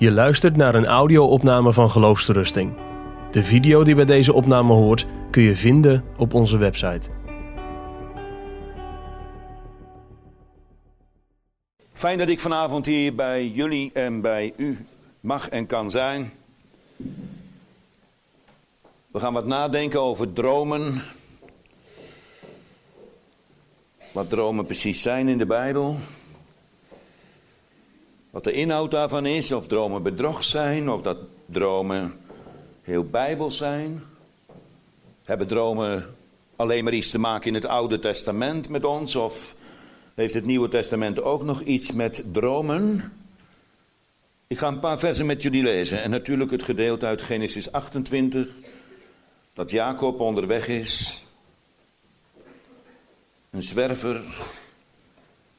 Je luistert naar een audio-opname van Geloofsterusting. De video die bij deze opname hoort kun je vinden op onze website. Fijn dat ik vanavond hier bij jullie en bij u mag en kan zijn. We gaan wat nadenken over dromen. Wat dromen precies zijn in de Bijbel. Wat de inhoud daarvan is, of dromen bedrog zijn, of dat dromen heel bijbels zijn. Hebben dromen alleen maar iets te maken in het Oude Testament met ons, of heeft het Nieuwe Testament ook nog iets met dromen? Ik ga een paar versen met jullie lezen. En natuurlijk het gedeelte uit Genesis 28. Dat Jacob onderweg is. Een zwerver.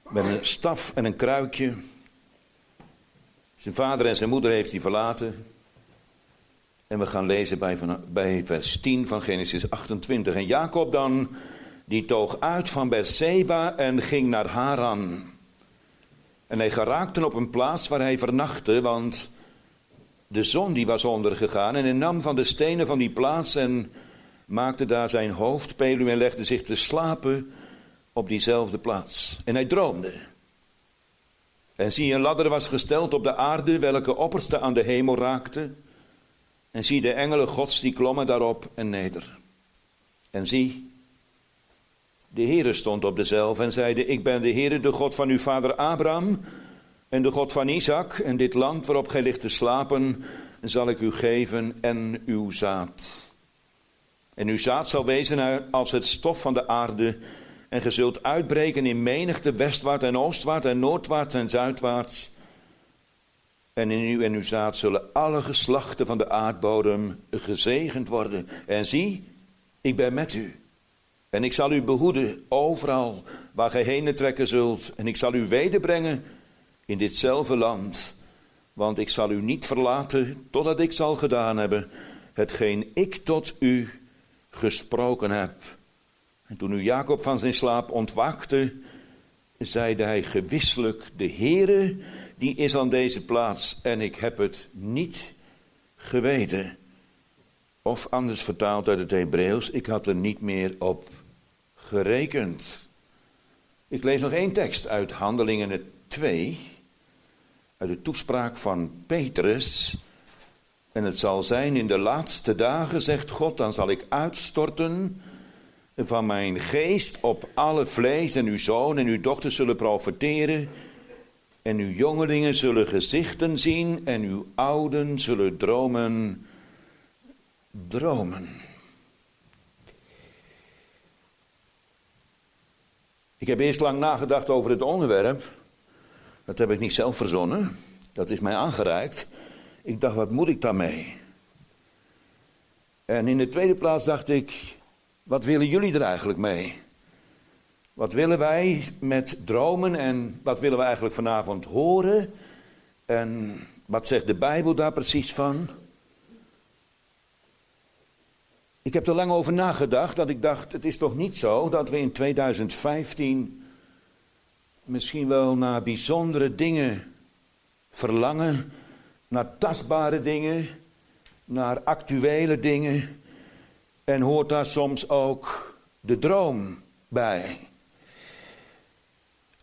Met een staf en een kruikje. Zijn vader en zijn moeder heeft hij verlaten. En we gaan lezen bij, bij vers 10 van Genesis 28. En Jacob dan, die toog uit van Berseba en ging naar Haran. En hij geraakte op een plaats waar hij vernachtte, want de zon die was ondergegaan. En hij nam van de stenen van die plaats en maakte daar zijn hoofdpeluw en legde zich te slapen op diezelfde plaats. En hij droomde. En zie, een ladder was gesteld op de aarde, welke opperste aan de hemel raakte. En zie, de engelen gods die klommen daarop en neder. En zie, de Heere stond op dezelfde en zeide, ik ben de Heere, de God van uw vader Abraham en de God van Isaac. En dit land waarop gij ligt te slapen, zal ik u geven en uw zaad. En uw zaad zal wezen als het stof van de aarde en ge zult uitbreken in menigte westwaarts en oostwaarts en noordwaarts en zuidwaarts. En in u en uw zaad zullen alle geslachten van de aardbodem gezegend worden. En zie, ik ben met u. En ik zal u behoeden overal waar gij heen trekken zult. En ik zal u wederbrengen in ditzelfde land. Want ik zal u niet verlaten totdat ik zal gedaan hebben hetgeen ik tot u gesproken heb. En toen nu Jacob van zijn slaap ontwaakte, zeide hij gewisselijk, de Heere die is aan deze plaats en ik heb het niet geweten. Of anders vertaald uit het Hebreeuws, ik had er niet meer op gerekend. Ik lees nog één tekst uit Handelingen 2, uit de toespraak van Petrus. En het zal zijn in de laatste dagen, zegt God, dan zal ik uitstorten van mijn geest op alle vlees en uw zoon en uw dochter zullen profeteren. En uw jongelingen zullen gezichten zien en uw ouden zullen dromen, dromen. Ik heb eerst lang nagedacht over het onderwerp. Dat heb ik niet zelf verzonnen. Dat is mij aangereikt. Ik dacht, wat moet ik daarmee? En in de tweede plaats dacht ik, wat willen jullie er eigenlijk mee? Wat willen wij met dromen en wat willen we eigenlijk vanavond horen? En wat zegt de Bijbel daar precies van? Ik heb er lang over nagedacht dat ik dacht, het is toch niet zo dat we in 2015 misschien wel naar bijzondere dingen verlangen, naar tastbare dingen, naar actuele dingen. En hoort daar soms ook de droom bij?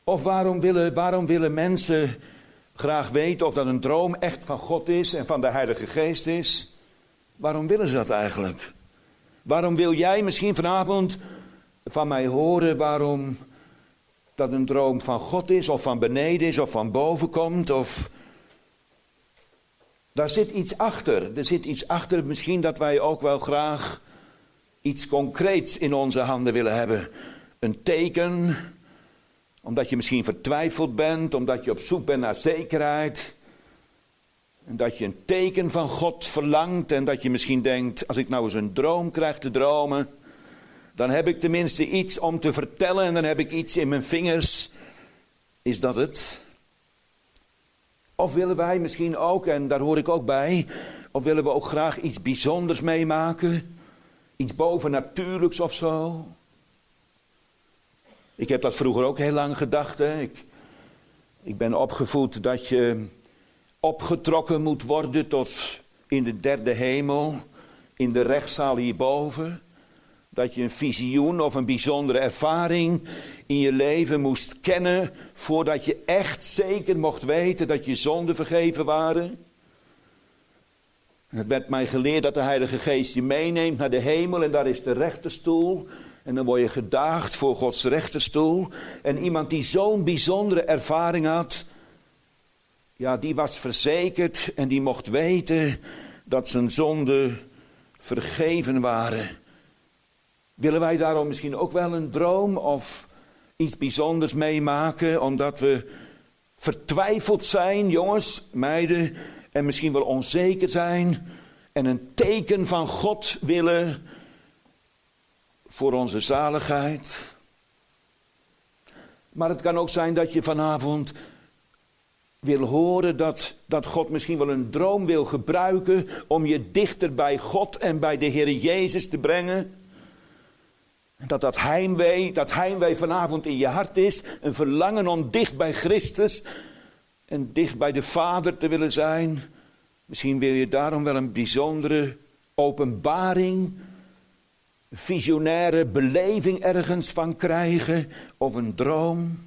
Of waarom willen, waarom willen mensen graag weten of dat een droom echt van God is en van de Heilige Geest is? Waarom willen ze dat eigenlijk? Waarom wil jij misschien vanavond van mij horen waarom dat een droom van God is, of van beneden is, of van boven komt, of. Daar zit iets achter. Er zit iets achter, misschien dat wij ook wel graag iets concreets in onze handen willen hebben. Een teken, omdat je misschien vertwijfeld bent, omdat je op zoek bent naar zekerheid. En dat je een teken van God verlangt en dat je misschien denkt, als ik nou eens een droom krijg te dromen, dan heb ik tenminste iets om te vertellen en dan heb ik iets in mijn vingers. Is dat het? Of willen wij misschien ook, en daar hoor ik ook bij, of willen we ook graag iets bijzonders meemaken? Iets bovennatuurlijks of zo. Ik heb dat vroeger ook heel lang gedacht. Hè. Ik, ik ben opgevoed dat je opgetrokken moet worden tot in de derde hemel, in de rechtszaal hierboven. Dat je een visioen of een bijzondere ervaring in je leven moest kennen voordat je echt zeker mocht weten dat je zonden vergeven waren. Het werd mij geleerd dat de Heilige Geest je meeneemt naar de hemel en daar is de rechterstoel. En dan word je gedaagd voor Gods rechterstoel. En iemand die zo'n bijzondere ervaring had, ja, die was verzekerd en die mocht weten dat zijn zonden vergeven waren. Willen wij daarom misschien ook wel een droom of iets bijzonders meemaken, omdat we vertwijfeld zijn, jongens, meiden, en misschien wel onzeker zijn en een teken van God willen voor onze zaligheid. Maar het kan ook zijn dat je vanavond wil horen dat, dat God misschien wel een droom wil gebruiken om je dichter bij God en bij de Heer Jezus te brengen. Dat dat heimwee, dat heimwee vanavond in je hart is, een verlangen om dicht bij Christus en dicht bij de Vader te willen zijn. Misschien wil je daarom wel een bijzondere openbaring, visionaire beleving ergens van krijgen of een droom.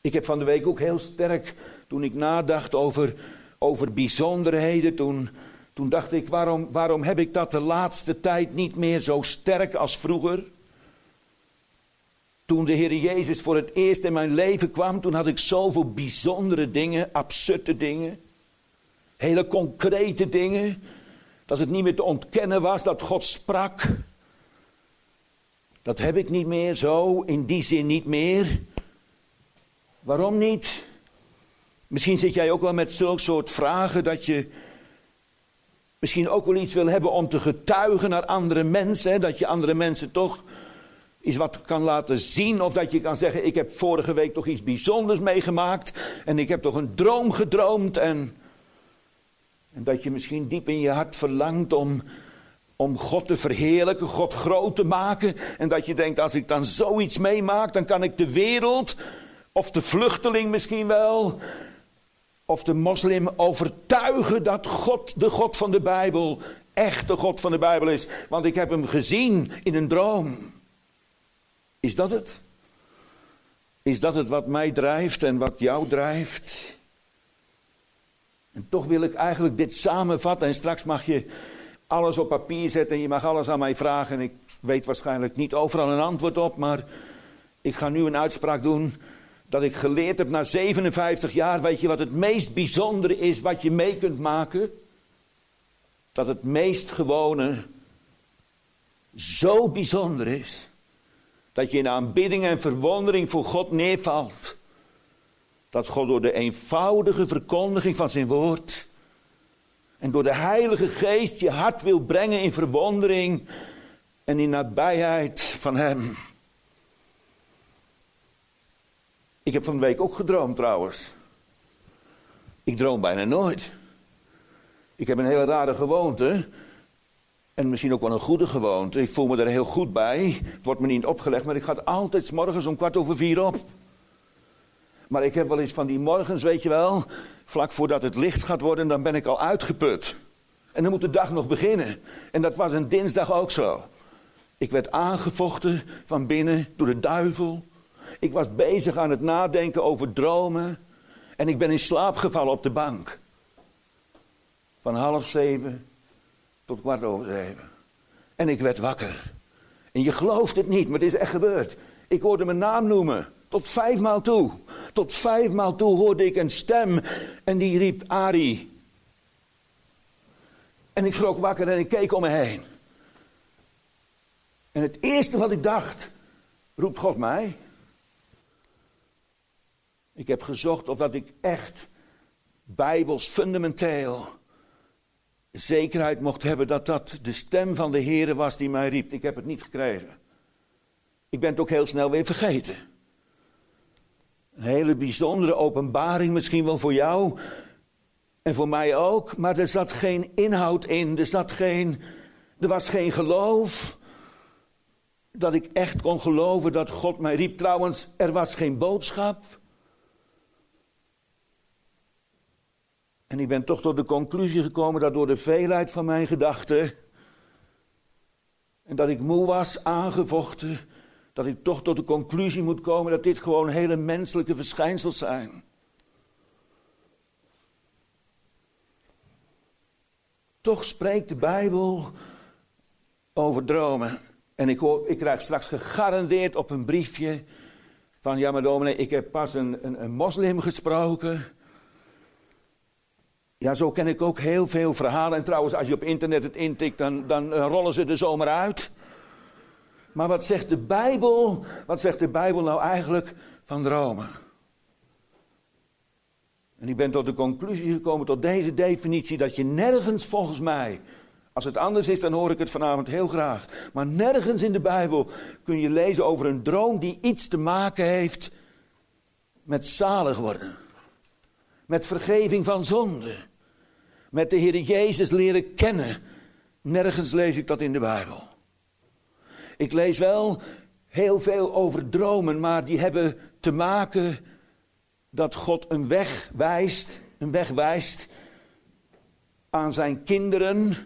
Ik heb van de week ook heel sterk, toen ik nadacht over, over bijzonderheden, toen, toen dacht ik, waarom, waarom heb ik dat de laatste tijd niet meer zo sterk als vroeger? Toen de Heer Jezus voor het eerst in mijn leven kwam, toen had ik zoveel bijzondere dingen, absurde dingen. Hele concrete dingen. Dat het niet meer te ontkennen was dat God sprak. Dat heb ik niet meer zo, in die zin niet meer. Waarom niet? Misschien zit jij ook wel met zulk soort vragen dat je misschien ook wel iets wil hebben om te getuigen naar andere mensen. Hè? Dat je andere mensen toch iets wat kan laten zien. Of dat je kan zeggen, ik heb vorige week toch iets bijzonders meegemaakt. En ik heb toch een droom gedroomd. En, en dat je misschien diep in je hart verlangt om, om God te verheerlijken, God groot te maken. En dat je denkt, als ik dan zoiets meemaak, dan kan ik de wereld, of de vluchteling misschien wel, of de moslim overtuigen dat God, de God van de Bijbel, echt de God van de Bijbel is. Want ik heb hem gezien in een droom. Is dat het? Is dat het wat mij drijft en wat jou drijft? En toch wil ik eigenlijk dit samenvatten en straks mag je alles op papier zetten en je mag alles aan mij vragen. En ik weet waarschijnlijk niet overal een antwoord op, maar ik ga nu een uitspraak doen dat ik geleerd heb na 57 jaar. Weet je wat het meest bijzondere is wat je mee kunt maken? Dat het meest gewone zo bijzonder is dat je in aanbidding en verwondering voor God neervalt. Dat God door de eenvoudige verkondiging van zijn woord en door de Heilige Geest je hart wil brengen in verwondering en in nabijheid van Hem. Ik heb van de week ook gedroomd trouwens. Ik droom bijna nooit. Ik heb een hele rare gewoonte. En misschien ook wel een goede gewoonte. Ik voel me er heel goed bij. Het wordt me niet opgelegd, maar ik ga altijd s morgens om kwart over vier op. Maar ik heb wel eens van die morgens, weet je wel, vlak voordat het licht gaat worden, dan ben ik al uitgeput. En dan moet de dag nog beginnen. En dat was een dinsdag ook zo. Ik werd aangevochten van binnen door de duivel. Ik was bezig aan het nadenken over dromen. En ik ben in slaap gevallen op de bank. Van half zeven tot kwart over zeven. En ik werd wakker. En je gelooft het niet, maar het is echt gebeurd. Ik hoorde mijn naam noemen. Tot vijfmaal toe. Tot vijfmaal toe hoorde ik een stem. En die riep Ari. En ik schrok wakker en ik keek om me heen. En het eerste wat ik dacht. Roept God mij? Ik heb gezocht of dat ik echt bijbels fundamenteel zekerheid mocht hebben dat dat de stem van de Heer was die mij riep. Ik heb het niet gekregen. Ik ben het ook heel snel weer vergeten. Een hele bijzondere openbaring misschien wel voor jou en voor mij ook, maar er zat geen inhoud in, er zat geen, er was geen geloof. Dat ik echt kon geloven dat God mij riep. Trouwens, er was geen boodschap. En ik ben toch tot de conclusie gekomen dat door de veelheid van mijn gedachten. en dat ik moe was, aangevochten. dat ik toch tot de conclusie moet komen dat dit gewoon hele menselijke verschijnsels zijn. Toch spreekt de Bijbel over dromen. En ik, hoor, ik krijg straks gegarandeerd op een briefje van ja maar dominee, ik heb pas een, een, een moslim gesproken. Ja, zo ken ik ook heel veel verhalen. En trouwens, als je op internet het intikt, dan, dan rollen ze er zomaar uit. Maar wat zegt de Bijbel? Wat zegt de Bijbel nou eigenlijk van dromen? En ik ben tot de conclusie gekomen, tot deze definitie, dat je nergens volgens mij, als het anders is, dan hoor ik het vanavond heel graag. Maar nergens in de Bijbel kun je lezen over een droom die iets te maken heeft met zalig worden. Met vergeving van zonde. Met de Heer Jezus leren kennen. Nergens lees ik dat in de Bijbel. Ik lees wel heel veel over dromen, maar die hebben te maken dat God een weg wijst, een weg wijst aan zijn kinderen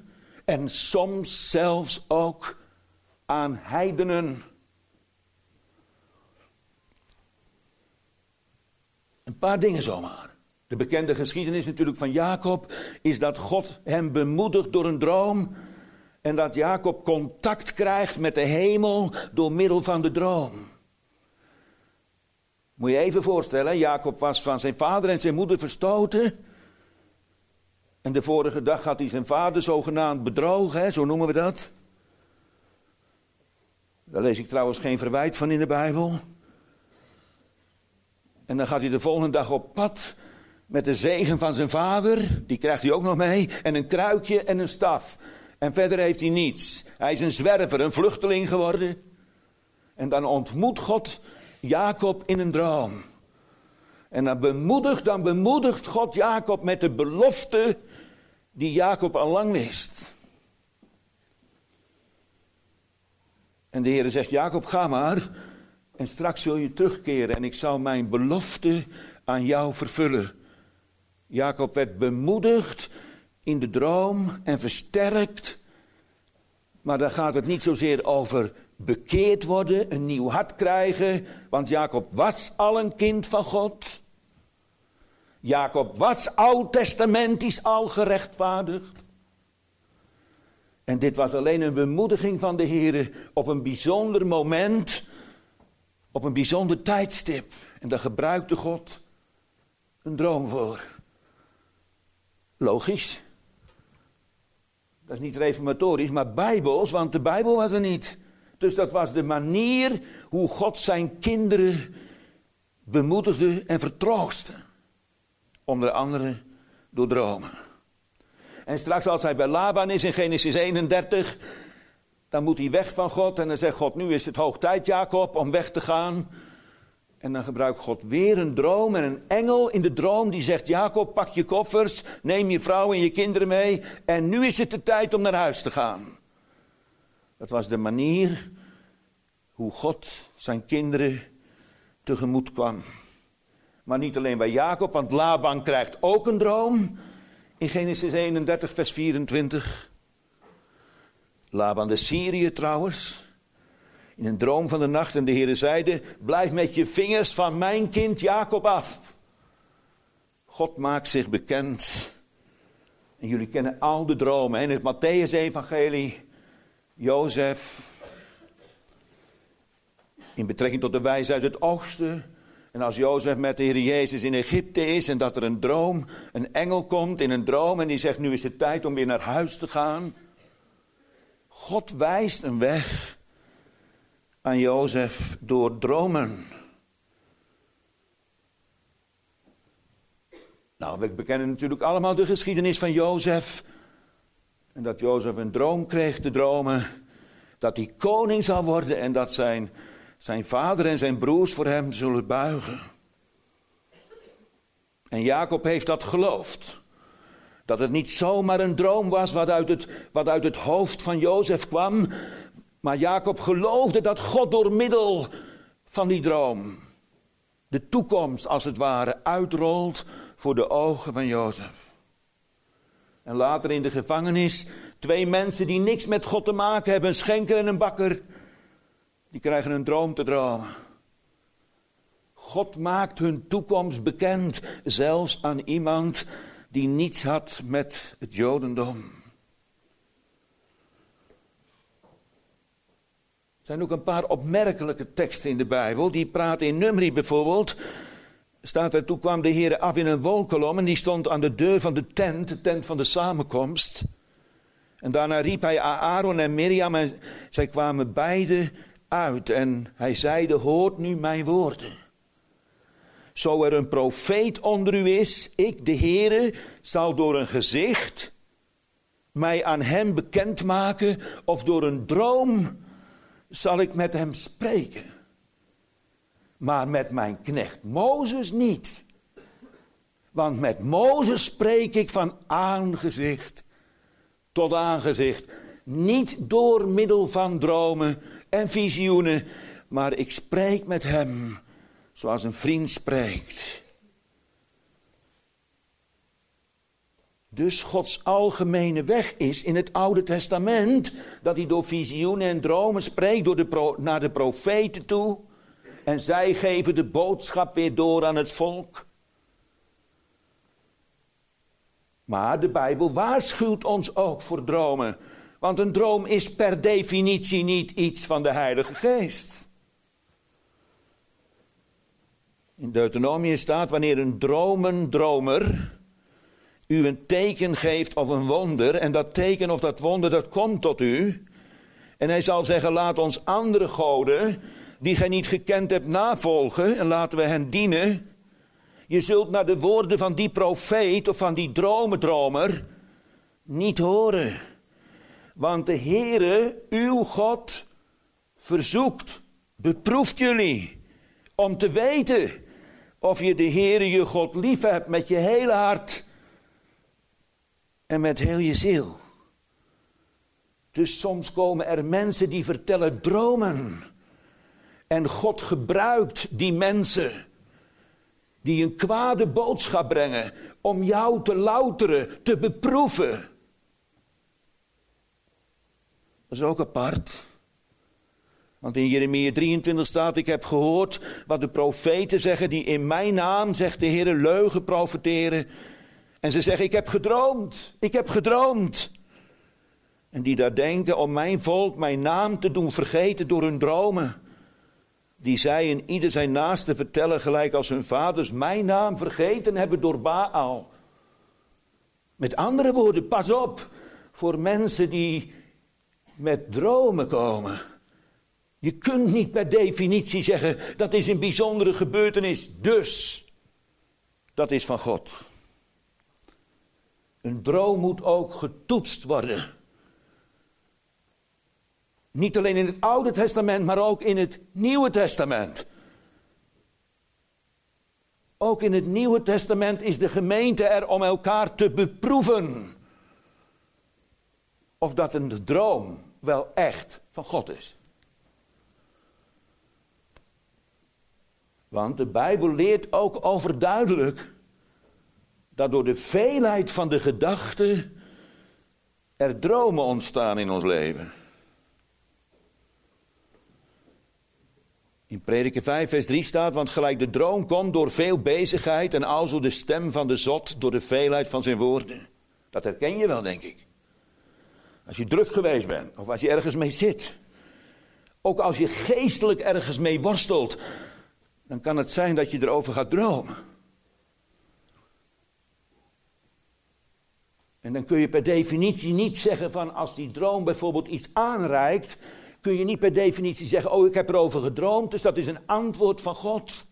en soms zelfs ook aan heidenen. Een paar dingen zomaar. De bekende geschiedenis natuurlijk van Jacob is dat God hem bemoedigt door een droom en dat Jacob contact krijgt met de hemel door middel van de droom. Moet je even voorstellen, Jacob was van zijn vader en zijn moeder verstoten. En de vorige dag had hij zijn vader zogenaamd bedrogen, zo noemen we dat. Daar lees ik trouwens geen verwijt van in de Bijbel. En dan gaat hij de volgende dag op pad met de zegen van zijn vader. Die krijgt hij ook nog mee. En een kruikje en een staf. En verder heeft hij niets. Hij is een zwerver, een vluchteling geworden. En dan ontmoet God Jacob in een droom. En dan bemoedigt, dan bemoedigt God Jacob met de belofte die Jacob al lang wist. En de Heer zegt, Jacob, ga maar. En straks zul je terugkeren en ik zal mijn belofte aan jou vervullen. Jacob werd bemoedigd in de droom en versterkt. Maar daar gaat het niet zozeer over bekeerd worden, een nieuw hart krijgen. Want Jacob was al een kind van God. Jacob was oud-testamentisch al gerechtvaardigd. En dit was alleen een bemoediging van de Heer op een bijzonder moment, op een bijzonder tijdstip. En daar gebruikte God een droom voor. Logisch. Dat is niet reformatorisch, maar bijbels, want de Bijbel was er niet. Dus dat was de manier hoe God zijn kinderen bemoedigde en vertroostte. Onder andere door dromen. En straks als hij bij Laban is in Genesis 31, dan moet hij weg van God en dan zegt God, nu is het hoog tijd Jacob om weg te gaan. En dan gebruikt God weer een droom en een engel in de droom die zegt: Jacob, pak je koffers, neem je vrouw en je kinderen mee. En nu is het de tijd om naar huis te gaan. Dat was de manier hoe God zijn kinderen tegemoet kwam. Maar niet alleen bij Jacob, want Laban krijgt ook een droom. In Genesis 31, vers 24. Laban de Syrië trouwens in een droom van de nacht en de Heere zeide, blijf met je vingers van mijn kind Jacob af. God maakt zich bekend. En jullie kennen al de dromen. In het Matthäus-evangelie, Jozef, in betrekking tot de wijze uit het oosten. En als Jozef met de Heer Jezus in Egypte is en dat er een droom, een engel komt in een droom en die zegt nu is het tijd om weer naar huis te gaan. God wijst een weg aan Jozef door dromen. Nou, we bekennen natuurlijk allemaal de geschiedenis van Jozef. En dat Jozef een droom kreeg te dromen. Dat hij koning zal worden en dat zijn, zijn vader en zijn broers voor hem zullen buigen. En Jacob heeft dat geloofd. Dat het niet zomaar een droom was wat uit het, wat uit het hoofd van Jozef kwam, maar Jacob geloofde dat God door middel van die droom de toekomst als het ware uitrolt voor de ogen van Jozef. En later in de gevangenis, twee mensen die niks met God te maken hebben, een schenker en een bakker, die krijgen een droom te dromen. God maakt hun toekomst bekend, zelfs aan iemand die niets had met het Jodendom. Er zijn ook een paar opmerkelijke teksten in de Bijbel. Die praten in Numri bijvoorbeeld. Staat er, toen kwam de Heer af in een wolkolom en die stond aan de deur van de tent, de tent van de samenkomst. En daarna riep hij Aaron en Mirjam en zij kwamen beide uit. En hij zeide, hoort nu mijn woorden. Zo er een profeet onder u is, ik de Heere, zal door een gezicht mij aan hem bekendmaken of door een droom zal ik met hem spreken. Maar met mijn knecht Mozes niet. Want met Mozes spreek ik van aangezicht tot aangezicht. Niet door middel van dromen en visioenen, maar ik spreek met hem zoals een vriend spreekt. Dus Gods algemene weg is in het Oude Testament dat hij door visioenen en dromen spreekt door de naar de profeten toe. En zij geven de boodschap weer door aan het volk. Maar de Bijbel waarschuwt ons ook voor dromen. Want een droom is per definitie niet iets van de Heilige Geest. In Deuteronomium staat wanneer een dromendromer u een teken geeft of een wonder en dat teken of dat wonder dat komt tot u. En hij zal zeggen laat ons andere goden die gij niet gekend hebt navolgen en laten we hen dienen. Je zult naar de woorden van die profeet of van die dromendromer niet horen. Want de Heere, uw God, verzoekt, beproeft jullie om te weten of je de Heere je God lief hebt met je hele hart en met heel je ziel. Dus soms komen er mensen die vertellen dromen. En God gebruikt die mensen die een kwade boodschap brengen om jou te louteren, te beproeven. Dat is ook apart. Want in Jeremia 23 staat, ik heb gehoord wat de profeten zeggen die in mijn naam, zegt de Heer, leugen profeteren. En ze zeggen, ik heb gedroomd, ik heb gedroomd. En die daar denken om mijn volk mijn naam te doen vergeten door hun dromen. Die zij in ieder zijn naaste vertellen, gelijk als hun vaders mijn naam vergeten hebben door Baal. Met andere woorden, pas op voor mensen die met dromen komen. Je kunt niet per definitie zeggen dat is een bijzondere gebeurtenis, dus dat is van God. Een droom moet ook getoetst worden. Niet alleen in het Oude Testament, maar ook in het Nieuwe Testament. Ook in het Nieuwe Testament is de gemeente er om elkaar te beproeven. Of dat een droom wel echt van God is. Want de Bijbel leert ook overduidelijk dat door de veelheid van de gedachten er dromen ontstaan in ons leven. In Prediker 5, vers 3 staat, want gelijk de droom komt door veel bezigheid en alzo de stem van de zot door de veelheid van zijn woorden. Dat herken je wel, denk ik. Als je druk geweest bent, of als je ergens mee zit. Ook als je geestelijk ergens mee worstelt, dan kan het zijn dat je erover gaat dromen. En dan kun je per definitie niet zeggen van als die droom bijvoorbeeld iets aanreikt, kun je niet per definitie zeggen, oh ik heb erover gedroomd, dus dat is een antwoord van God.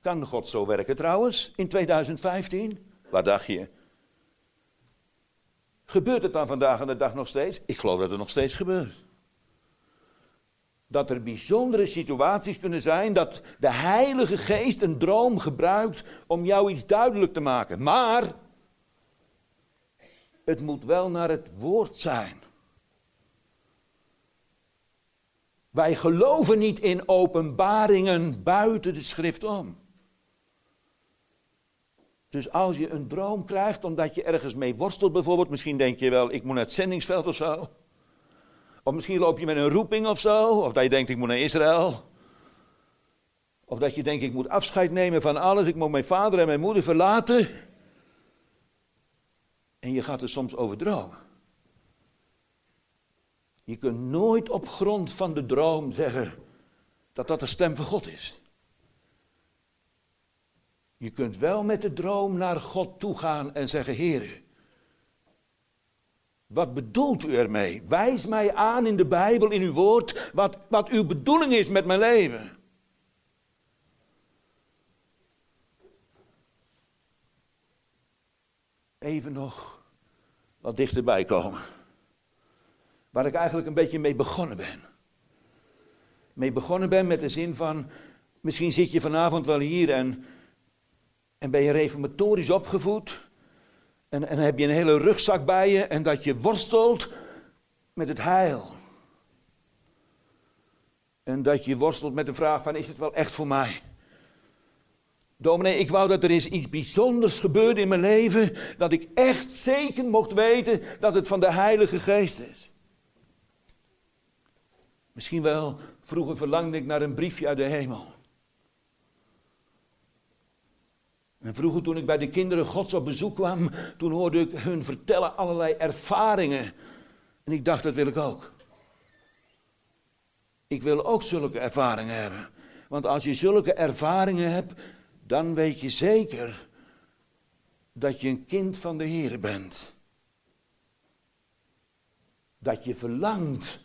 Kan God zo werken trouwens in 2015? Wat dacht je? Gebeurt het dan vandaag aan de dag nog steeds? Ik geloof dat het nog steeds gebeurt. Dat er bijzondere situaties kunnen zijn dat de Heilige Geest een droom gebruikt om jou iets duidelijk te maken. Maar het moet wel naar het woord zijn. Wij geloven niet in openbaringen buiten de schrift om. Dus als je een droom krijgt omdat je ergens mee worstelt bijvoorbeeld, misschien denk je wel, ik moet naar het zendingsveld of zo. Of misschien loop je met een roeping of zo, of dat je denkt, ik moet naar Israël. Of dat je denkt, ik moet afscheid nemen van alles, ik moet mijn vader en mijn moeder verlaten. En je gaat er soms over dromen. Je kunt nooit op grond van de droom zeggen dat dat de stem van God is. Je kunt wel met de droom naar God toe gaan en zeggen: Heer, wat bedoelt u ermee? Wijs mij aan in de Bijbel, in uw woord, wat, wat uw bedoeling is met mijn leven. Even nog wat dichterbij komen. Waar ik eigenlijk een beetje mee begonnen ben. Mee begonnen ben met de zin van, misschien zit je vanavond wel hier en, en ben je reformatorisch opgevoed. En, en heb je een hele rugzak bij je en dat je worstelt met het heil. En dat je worstelt met de vraag van, is het wel echt voor mij? Dominee, ik wou dat er eens iets bijzonders gebeurde in mijn leven, dat ik echt zeker mocht weten dat het van de Heilige Geest is. Misschien wel, vroeger verlangde ik naar een briefje uit de hemel. En vroeger toen ik bij de kinderen Gods op bezoek kwam, toen hoorde ik hun vertellen allerlei ervaringen. En ik dacht, dat wil ik ook. Ik wil ook zulke ervaringen hebben. Want als je zulke ervaringen hebt, dan weet je zeker dat je een kind van de Heer bent. Dat je verlangt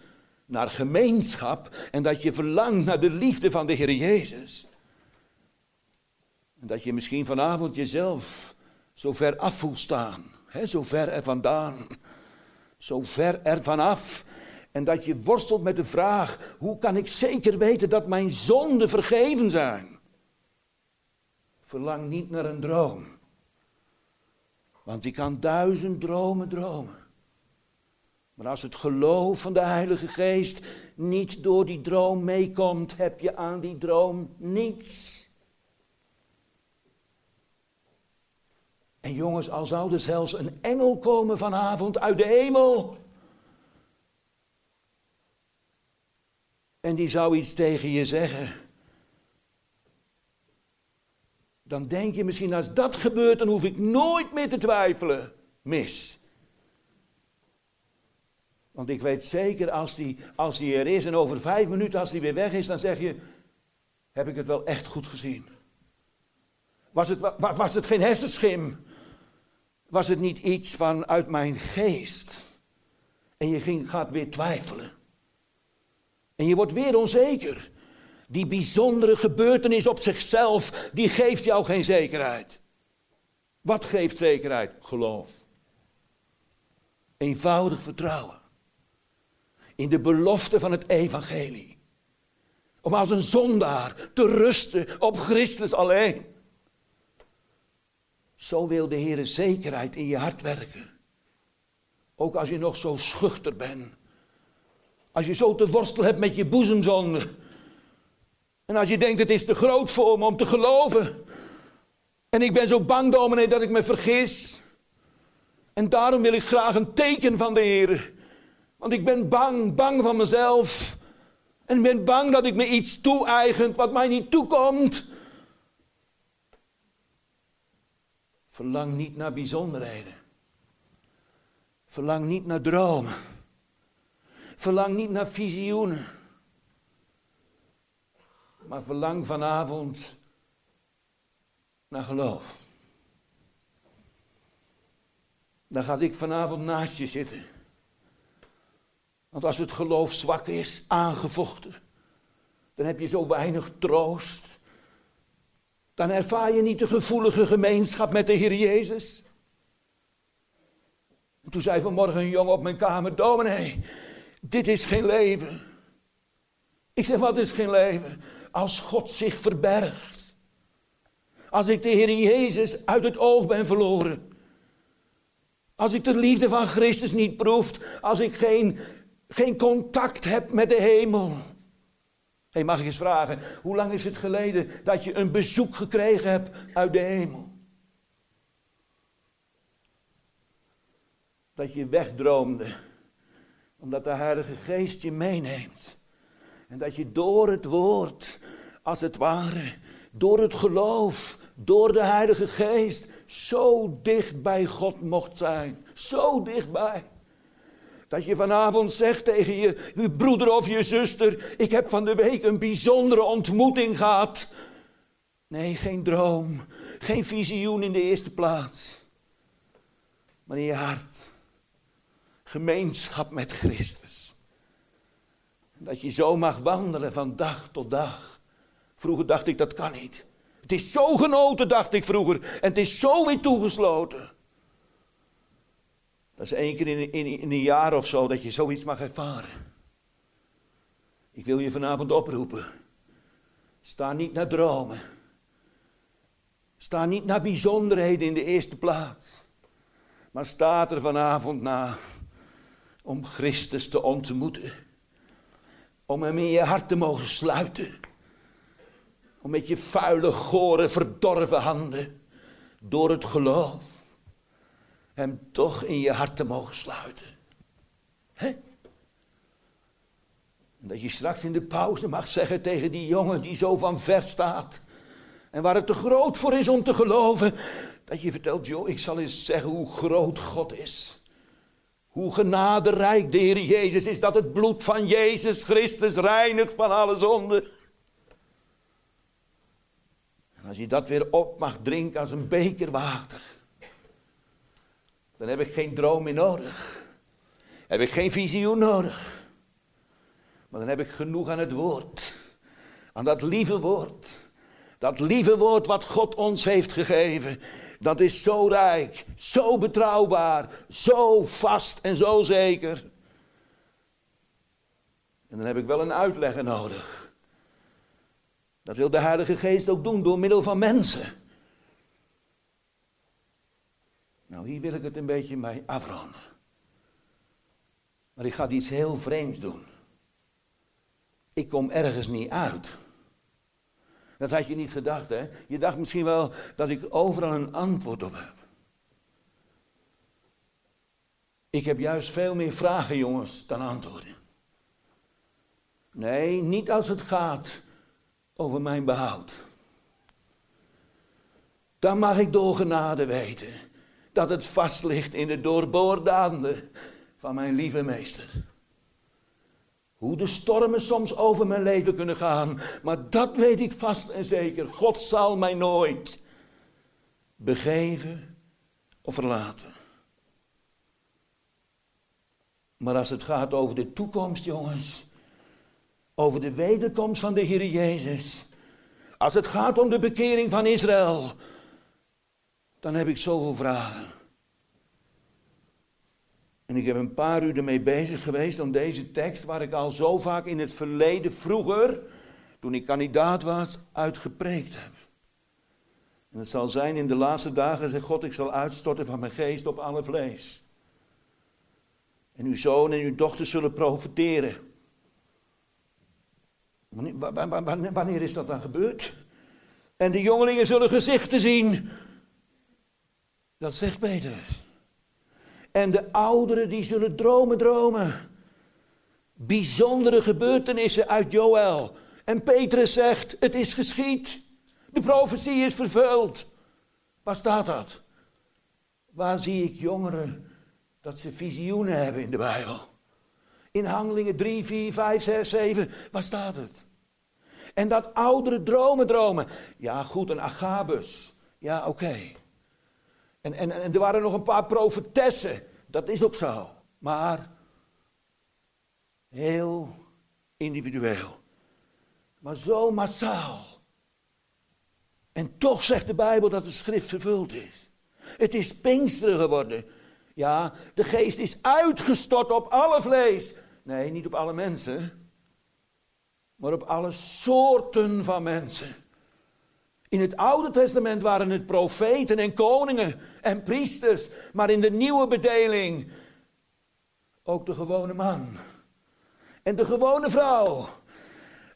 naar gemeenschap en dat je verlangt naar de liefde van de Heer Jezus. En dat je misschien vanavond jezelf zo ver af voelt staan, hè, zo ver er vandaan, zo ver er vanaf. En dat je worstelt met de vraag, hoe kan ik zeker weten dat mijn zonden vergeven zijn? Verlang niet naar een droom. Want je kan duizend dromen dromen. Maar als het geloof van de Heilige Geest niet door die droom meekomt, heb je aan die droom niets. En jongens, al zou er zelfs een engel komen vanavond uit de hemel. En die zou iets tegen je zeggen. Dan denk je misschien als dat gebeurt, dan hoef ik nooit meer te twijfelen. Mis. Want ik weet zeker, als die, als die er is en over vijf minuten, als die weer weg is, dan zeg je, heb ik het wel echt goed gezien. Was het, was het geen hersenschim? Was het niet iets van uit mijn geest? En je ging, gaat weer twijfelen. En je wordt weer onzeker. Die bijzondere gebeurtenis op zichzelf, die geeft jou geen zekerheid. Wat geeft zekerheid? Geloof. Eenvoudig vertrouwen. In de belofte van het evangelie. Om als een zondaar te rusten op Christus alleen. Zo wil de Heer zekerheid in je hart werken. Ook als je nog zo schuchter bent. Als je zo te worstelen hebt met je boezemzonde. En als je denkt het is te groot voor me om te geloven. En ik ben zo bang dominee dat ik me vergis. En daarom wil ik graag een teken van de Heer. Want ik ben bang, bang van mezelf. En ik ben bang dat ik me iets toe-eigent wat mij niet toekomt. Verlang niet naar bijzonderheden. Verlang niet naar dromen. Verlang niet naar visioenen. Maar verlang vanavond naar geloof. Dan ga ik vanavond naast je zitten. Want als het geloof zwak is, aangevochten, dan heb je zo weinig troost. Dan ervaar je niet de gevoelige gemeenschap met de Heer Jezus. En toen zei vanmorgen een jongen op mijn kamer, dominee, dit is geen leven. Ik zeg, wat is geen leven? als God zich verbergt. Als ik de Heer Jezus uit het oog ben verloren. Als ik de liefde van Christus niet proef. Als ik geen, geen contact heb met de hemel. Hé, mag ik eens vragen, hoe lang is het geleden dat je een bezoek gekregen hebt uit de hemel? Dat je wegdroomde, omdat de Heilige Geest je meeneemt. En dat je door het woord, als het ware, door het geloof, door de Heilige Geest, zo dicht bij God mocht zijn. Zo dichtbij. Dat je vanavond zegt tegen je, je broeder of je zuster: Ik heb van de week een bijzondere ontmoeting gehad. Nee, geen droom, geen visioen in de eerste plaats. Maar in je hart. Gemeenschap met Christus. Dat je zo mag wandelen van dag tot dag. Vroeger dacht ik dat kan niet. Het is zo genoten, dacht ik vroeger. En het is zo weer toegesloten. Dat is één keer in, in, in een jaar of zo dat je zoiets mag ervaren. Ik wil je vanavond oproepen. Sta niet naar dromen. Sta niet naar bijzonderheden in de eerste plaats. Maar sta er vanavond na om Christus te ontmoeten. Om hem in je hart te mogen sluiten. Om met je vuile, gore, verdorven handen door het geloof hem toch in je hart te mogen sluiten. Hè? En dat je straks in de pauze mag zeggen tegen die jongen die zo van ver staat. En waar het te groot voor is om te geloven. Dat je vertelt, joh, ik zal eens zeggen hoe groot God is. Hoe genaderijk de Heer Jezus is. Dat het bloed van Jezus Christus reinigt van alle zonde. En als je dat weer op mag drinken als een beker water. Dan heb ik geen droom meer nodig. Heb ik geen visioen nodig. Maar dan heb ik genoeg aan het woord. Aan dat lieve woord. Dat lieve woord wat God ons heeft gegeven. Dat is zo rijk, zo betrouwbaar, zo vast en zo zeker. En dan heb ik wel een uitlegger nodig. Dat wil de Heilige Geest ook doen door middel van mensen. Nou, hier wil ik het een beetje mee afronden. Maar ik ga iets heel vreemds doen. Ik kom ergens niet uit. Dat had je niet gedacht, hè? Je dacht misschien wel dat ik overal een antwoord op heb. Ik heb juist veel meer vragen, jongens, dan antwoorden. Nee, niet als het gaat over mijn behoud. Dan mag ik door genade weten dat het vast ligt in de doorboorde van mijn lieve meester. Hoe de stormen soms over mijn leven kunnen gaan. Maar dat weet ik vast en zeker. God zal mij nooit begeven of verlaten. Maar als het gaat over de toekomst, jongens. Over de wederkomst van de Heer Jezus. Als het gaat om de bekering van Israël. Dan heb ik zoveel vragen. En ik heb een paar uur ermee bezig geweest om deze tekst, waar ik al zo vaak in het verleden, vroeger, toen ik kandidaat was, uitgepreekt heb. En het zal zijn in de laatste dagen, zegt God, ik zal uitstorten van mijn geest op alle vlees. En uw zoon en uw dochter zullen profiteren. Wanneer, wanneer is dat dan gebeurd? En de jongelingen zullen gezichten zien. Dat zegt Petrus. En de ouderen die zullen dromen dromen. Bijzondere gebeurtenissen uit Joël. En Petrus zegt, het is geschied. De profetie is vervuld. Waar staat dat? Waar zie ik jongeren dat ze visioenen hebben in de Bijbel? In Handelingen 3, 4, 5, 6, 7. Waar staat het? En dat ouderen dromen dromen. Ja, goed, een Agabus. Ja, oké. En, en, en er waren nog een paar profetessen. Dat is ook zo. Maar heel individueel. Maar zo massaal. En toch zegt de Bijbel dat de schrift vervuld is. Het is Pinksteren geworden. Ja, de geest is uitgestort op alle vlees. Nee, niet op alle mensen. Maar op alle soorten van mensen. In het Oude Testament waren het profeten en koningen en priesters, maar in de nieuwe bedeling ook de gewone man en de gewone vrouw.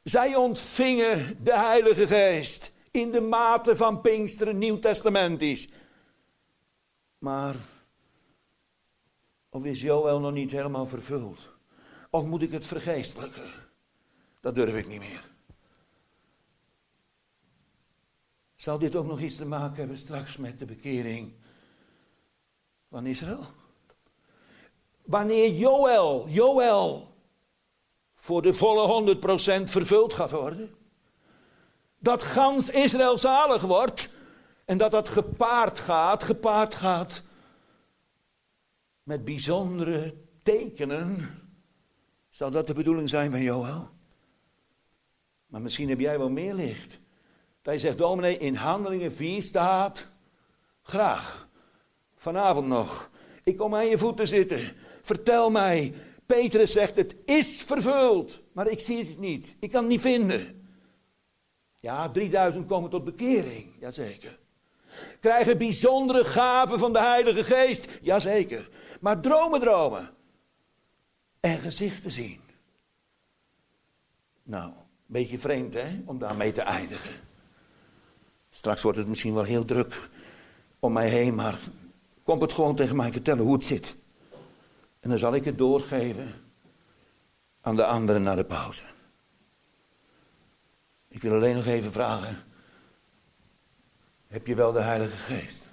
Zij ontvingen de Heilige Geest in de mate van Pinksteren Nieuw-Testamentisch. Maar Of is Joël nog niet helemaal vervuld? Of moet ik het vergeestelijken? Dat durf ik niet meer. Zal dit ook nog iets te maken hebben straks met de bekering van Israël? Wanneer Joël, Joël, voor de volle 100% vervuld gaat worden. Dat gans Israël zalig wordt. En dat dat gepaard gaat, gepaard gaat met bijzondere tekenen. Zou dat de bedoeling zijn van Joël? Maar misschien heb jij wel meer licht. Je zegt, dominee, in handelingen 4 staat, graag, vanavond nog, ik kom aan je voeten zitten. Vertel mij, Petrus zegt, het is vervuld, maar ik zie het niet. Ik kan het niet vinden. Ja, 3000 komen tot bekering, jazeker. Krijgen bijzondere gaven van de Heilige Geest, jazeker. Maar dromen dromen. En gezichten zien. Nou, beetje vreemd hè, om daarmee te eindigen. Straks wordt het misschien wel heel druk om mij heen, maar komt het gewoon tegen mij vertellen hoe het zit. En dan zal ik het doorgeven aan de anderen na de pauze. Ik wil alleen nog even vragen. Heb je wel de Heilige Geest?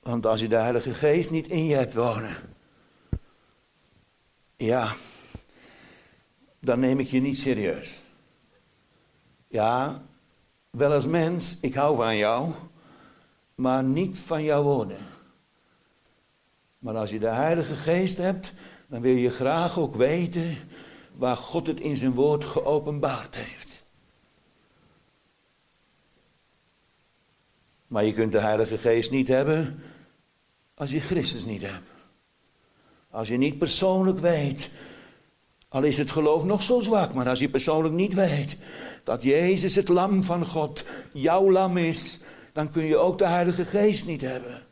Want als je de Heilige Geest niet in je hebt wonen. Ja, dan neem ik je niet serieus. Ja, wel als mens, ik hou van jou, maar niet van jouw woorden. Maar als je de Heilige Geest hebt, dan wil je graag ook weten waar God het in zijn woord geopenbaard heeft. Maar je kunt de Heilige Geest niet hebben als je Christus niet hebt. Als je niet persoonlijk weet, al is het geloof nog zo zwak, maar als je persoonlijk niet weet dat Jezus het lam van God, jouw lam is, dan kun je ook de Heilige Geest niet hebben.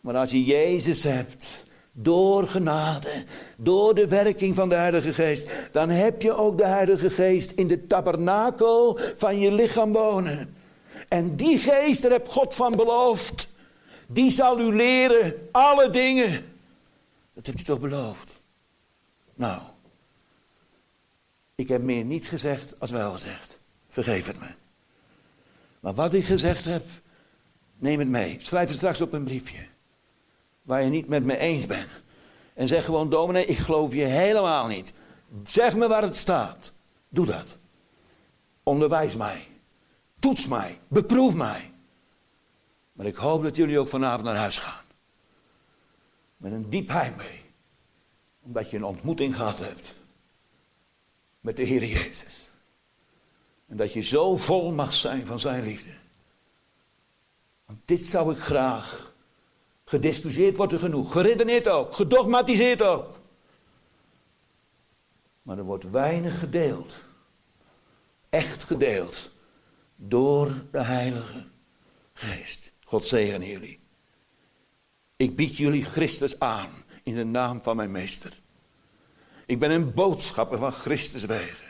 Maar als je Jezus hebt, door genade, door de werking van de Heilige Geest, dan heb je ook de Heilige Geest in de tabernakel van je lichaam wonen. En die geest, daar heb God van beloofd, die zal u leren alle dingen. Dat hebt u toch beloofd? Nou, ik heb meer niet gezegd als wel gezegd. Vergeef het me. Maar wat ik gezegd heb, neem het mee. Schrijf het straks op een briefje waar je niet met me eens bent. En zeg gewoon, dominee, ik geloof je helemaal niet. Zeg me waar het staat. Doe dat. Onderwijs mij. Toets mij. Beproef mij. Maar ik hoop dat jullie ook vanavond naar huis gaan. Met een diep heimwee. Omdat je een ontmoeting gehad hebt. Met de Heer Jezus. En dat je zo vol mag zijn van zijn liefde. Want dit zou ik graag Gediscussieerd wordt er genoeg. Geredeneerd ook. Gedogmatiseerd ook. Maar er wordt weinig gedeeld. Echt gedeeld. Door de Heilige Geest. God zegen jullie. Ik bied jullie Christus aan. In de naam van mijn meester. Ik ben een boodschapper van Christus wegen.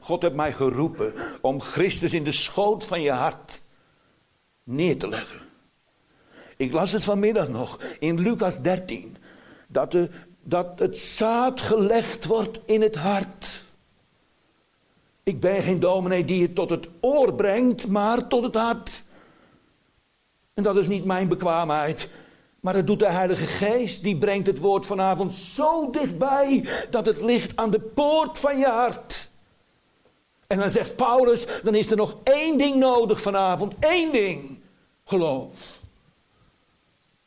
God heeft mij geroepen om Christus in de schoot van je hart neer te leggen. Ik las het vanmiddag nog in Lucas 13. Dat, de, dat het zaad gelegd wordt in het hart. Ik ben geen dominee die het tot het oor brengt, maar tot het hart. En dat is niet mijn bekwaamheid. Maar het doet de Heilige Geest. Die brengt het woord vanavond zo dichtbij dat het ligt aan de poort van je hart. En dan zegt Paulus, dan is er nog één ding nodig vanavond. Één ding. Geloof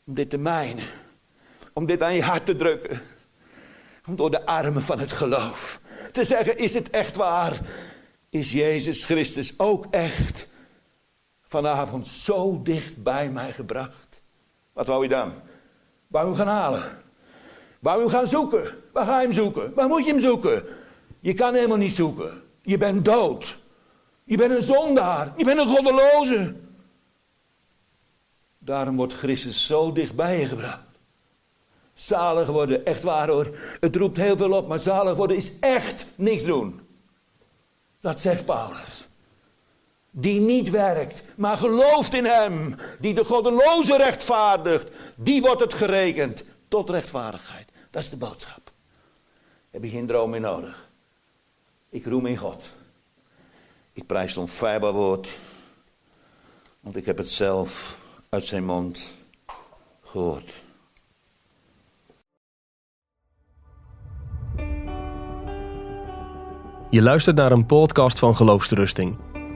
om dit te mijnen. Om dit aan je hart te drukken. Om door de armen van het geloof te zeggen, is het echt waar? Is Jezus Christus ook echt vanavond zo dicht bij mij gebracht? Wat wou je dan? Wou hem gaan halen? Wou hem gaan zoeken? Waar ga je hem zoeken? Waar moet je hem zoeken? Je kan helemaal niet zoeken. Je bent dood. Je bent een zondaar. Je bent een goddeloze. Daarom wordt Christus zo dichtbij je gebracht. Zalig worden, echt waar hoor. Het roept heel veel op, maar zalig worden is echt niks doen. Dat zegt Paulus. Die niet werkt, maar gelooft in Hem, die de goddeloze rechtvaardigt, die wordt het gerekend tot rechtvaardigheid. Dat is de boodschap. Heb je geen droom meer nodig. Ik roem in God. Ik prijs onfeilbaar woord, want ik heb het zelf uit zijn mond gehoord. Je luistert naar een podcast van Geloofsterusting.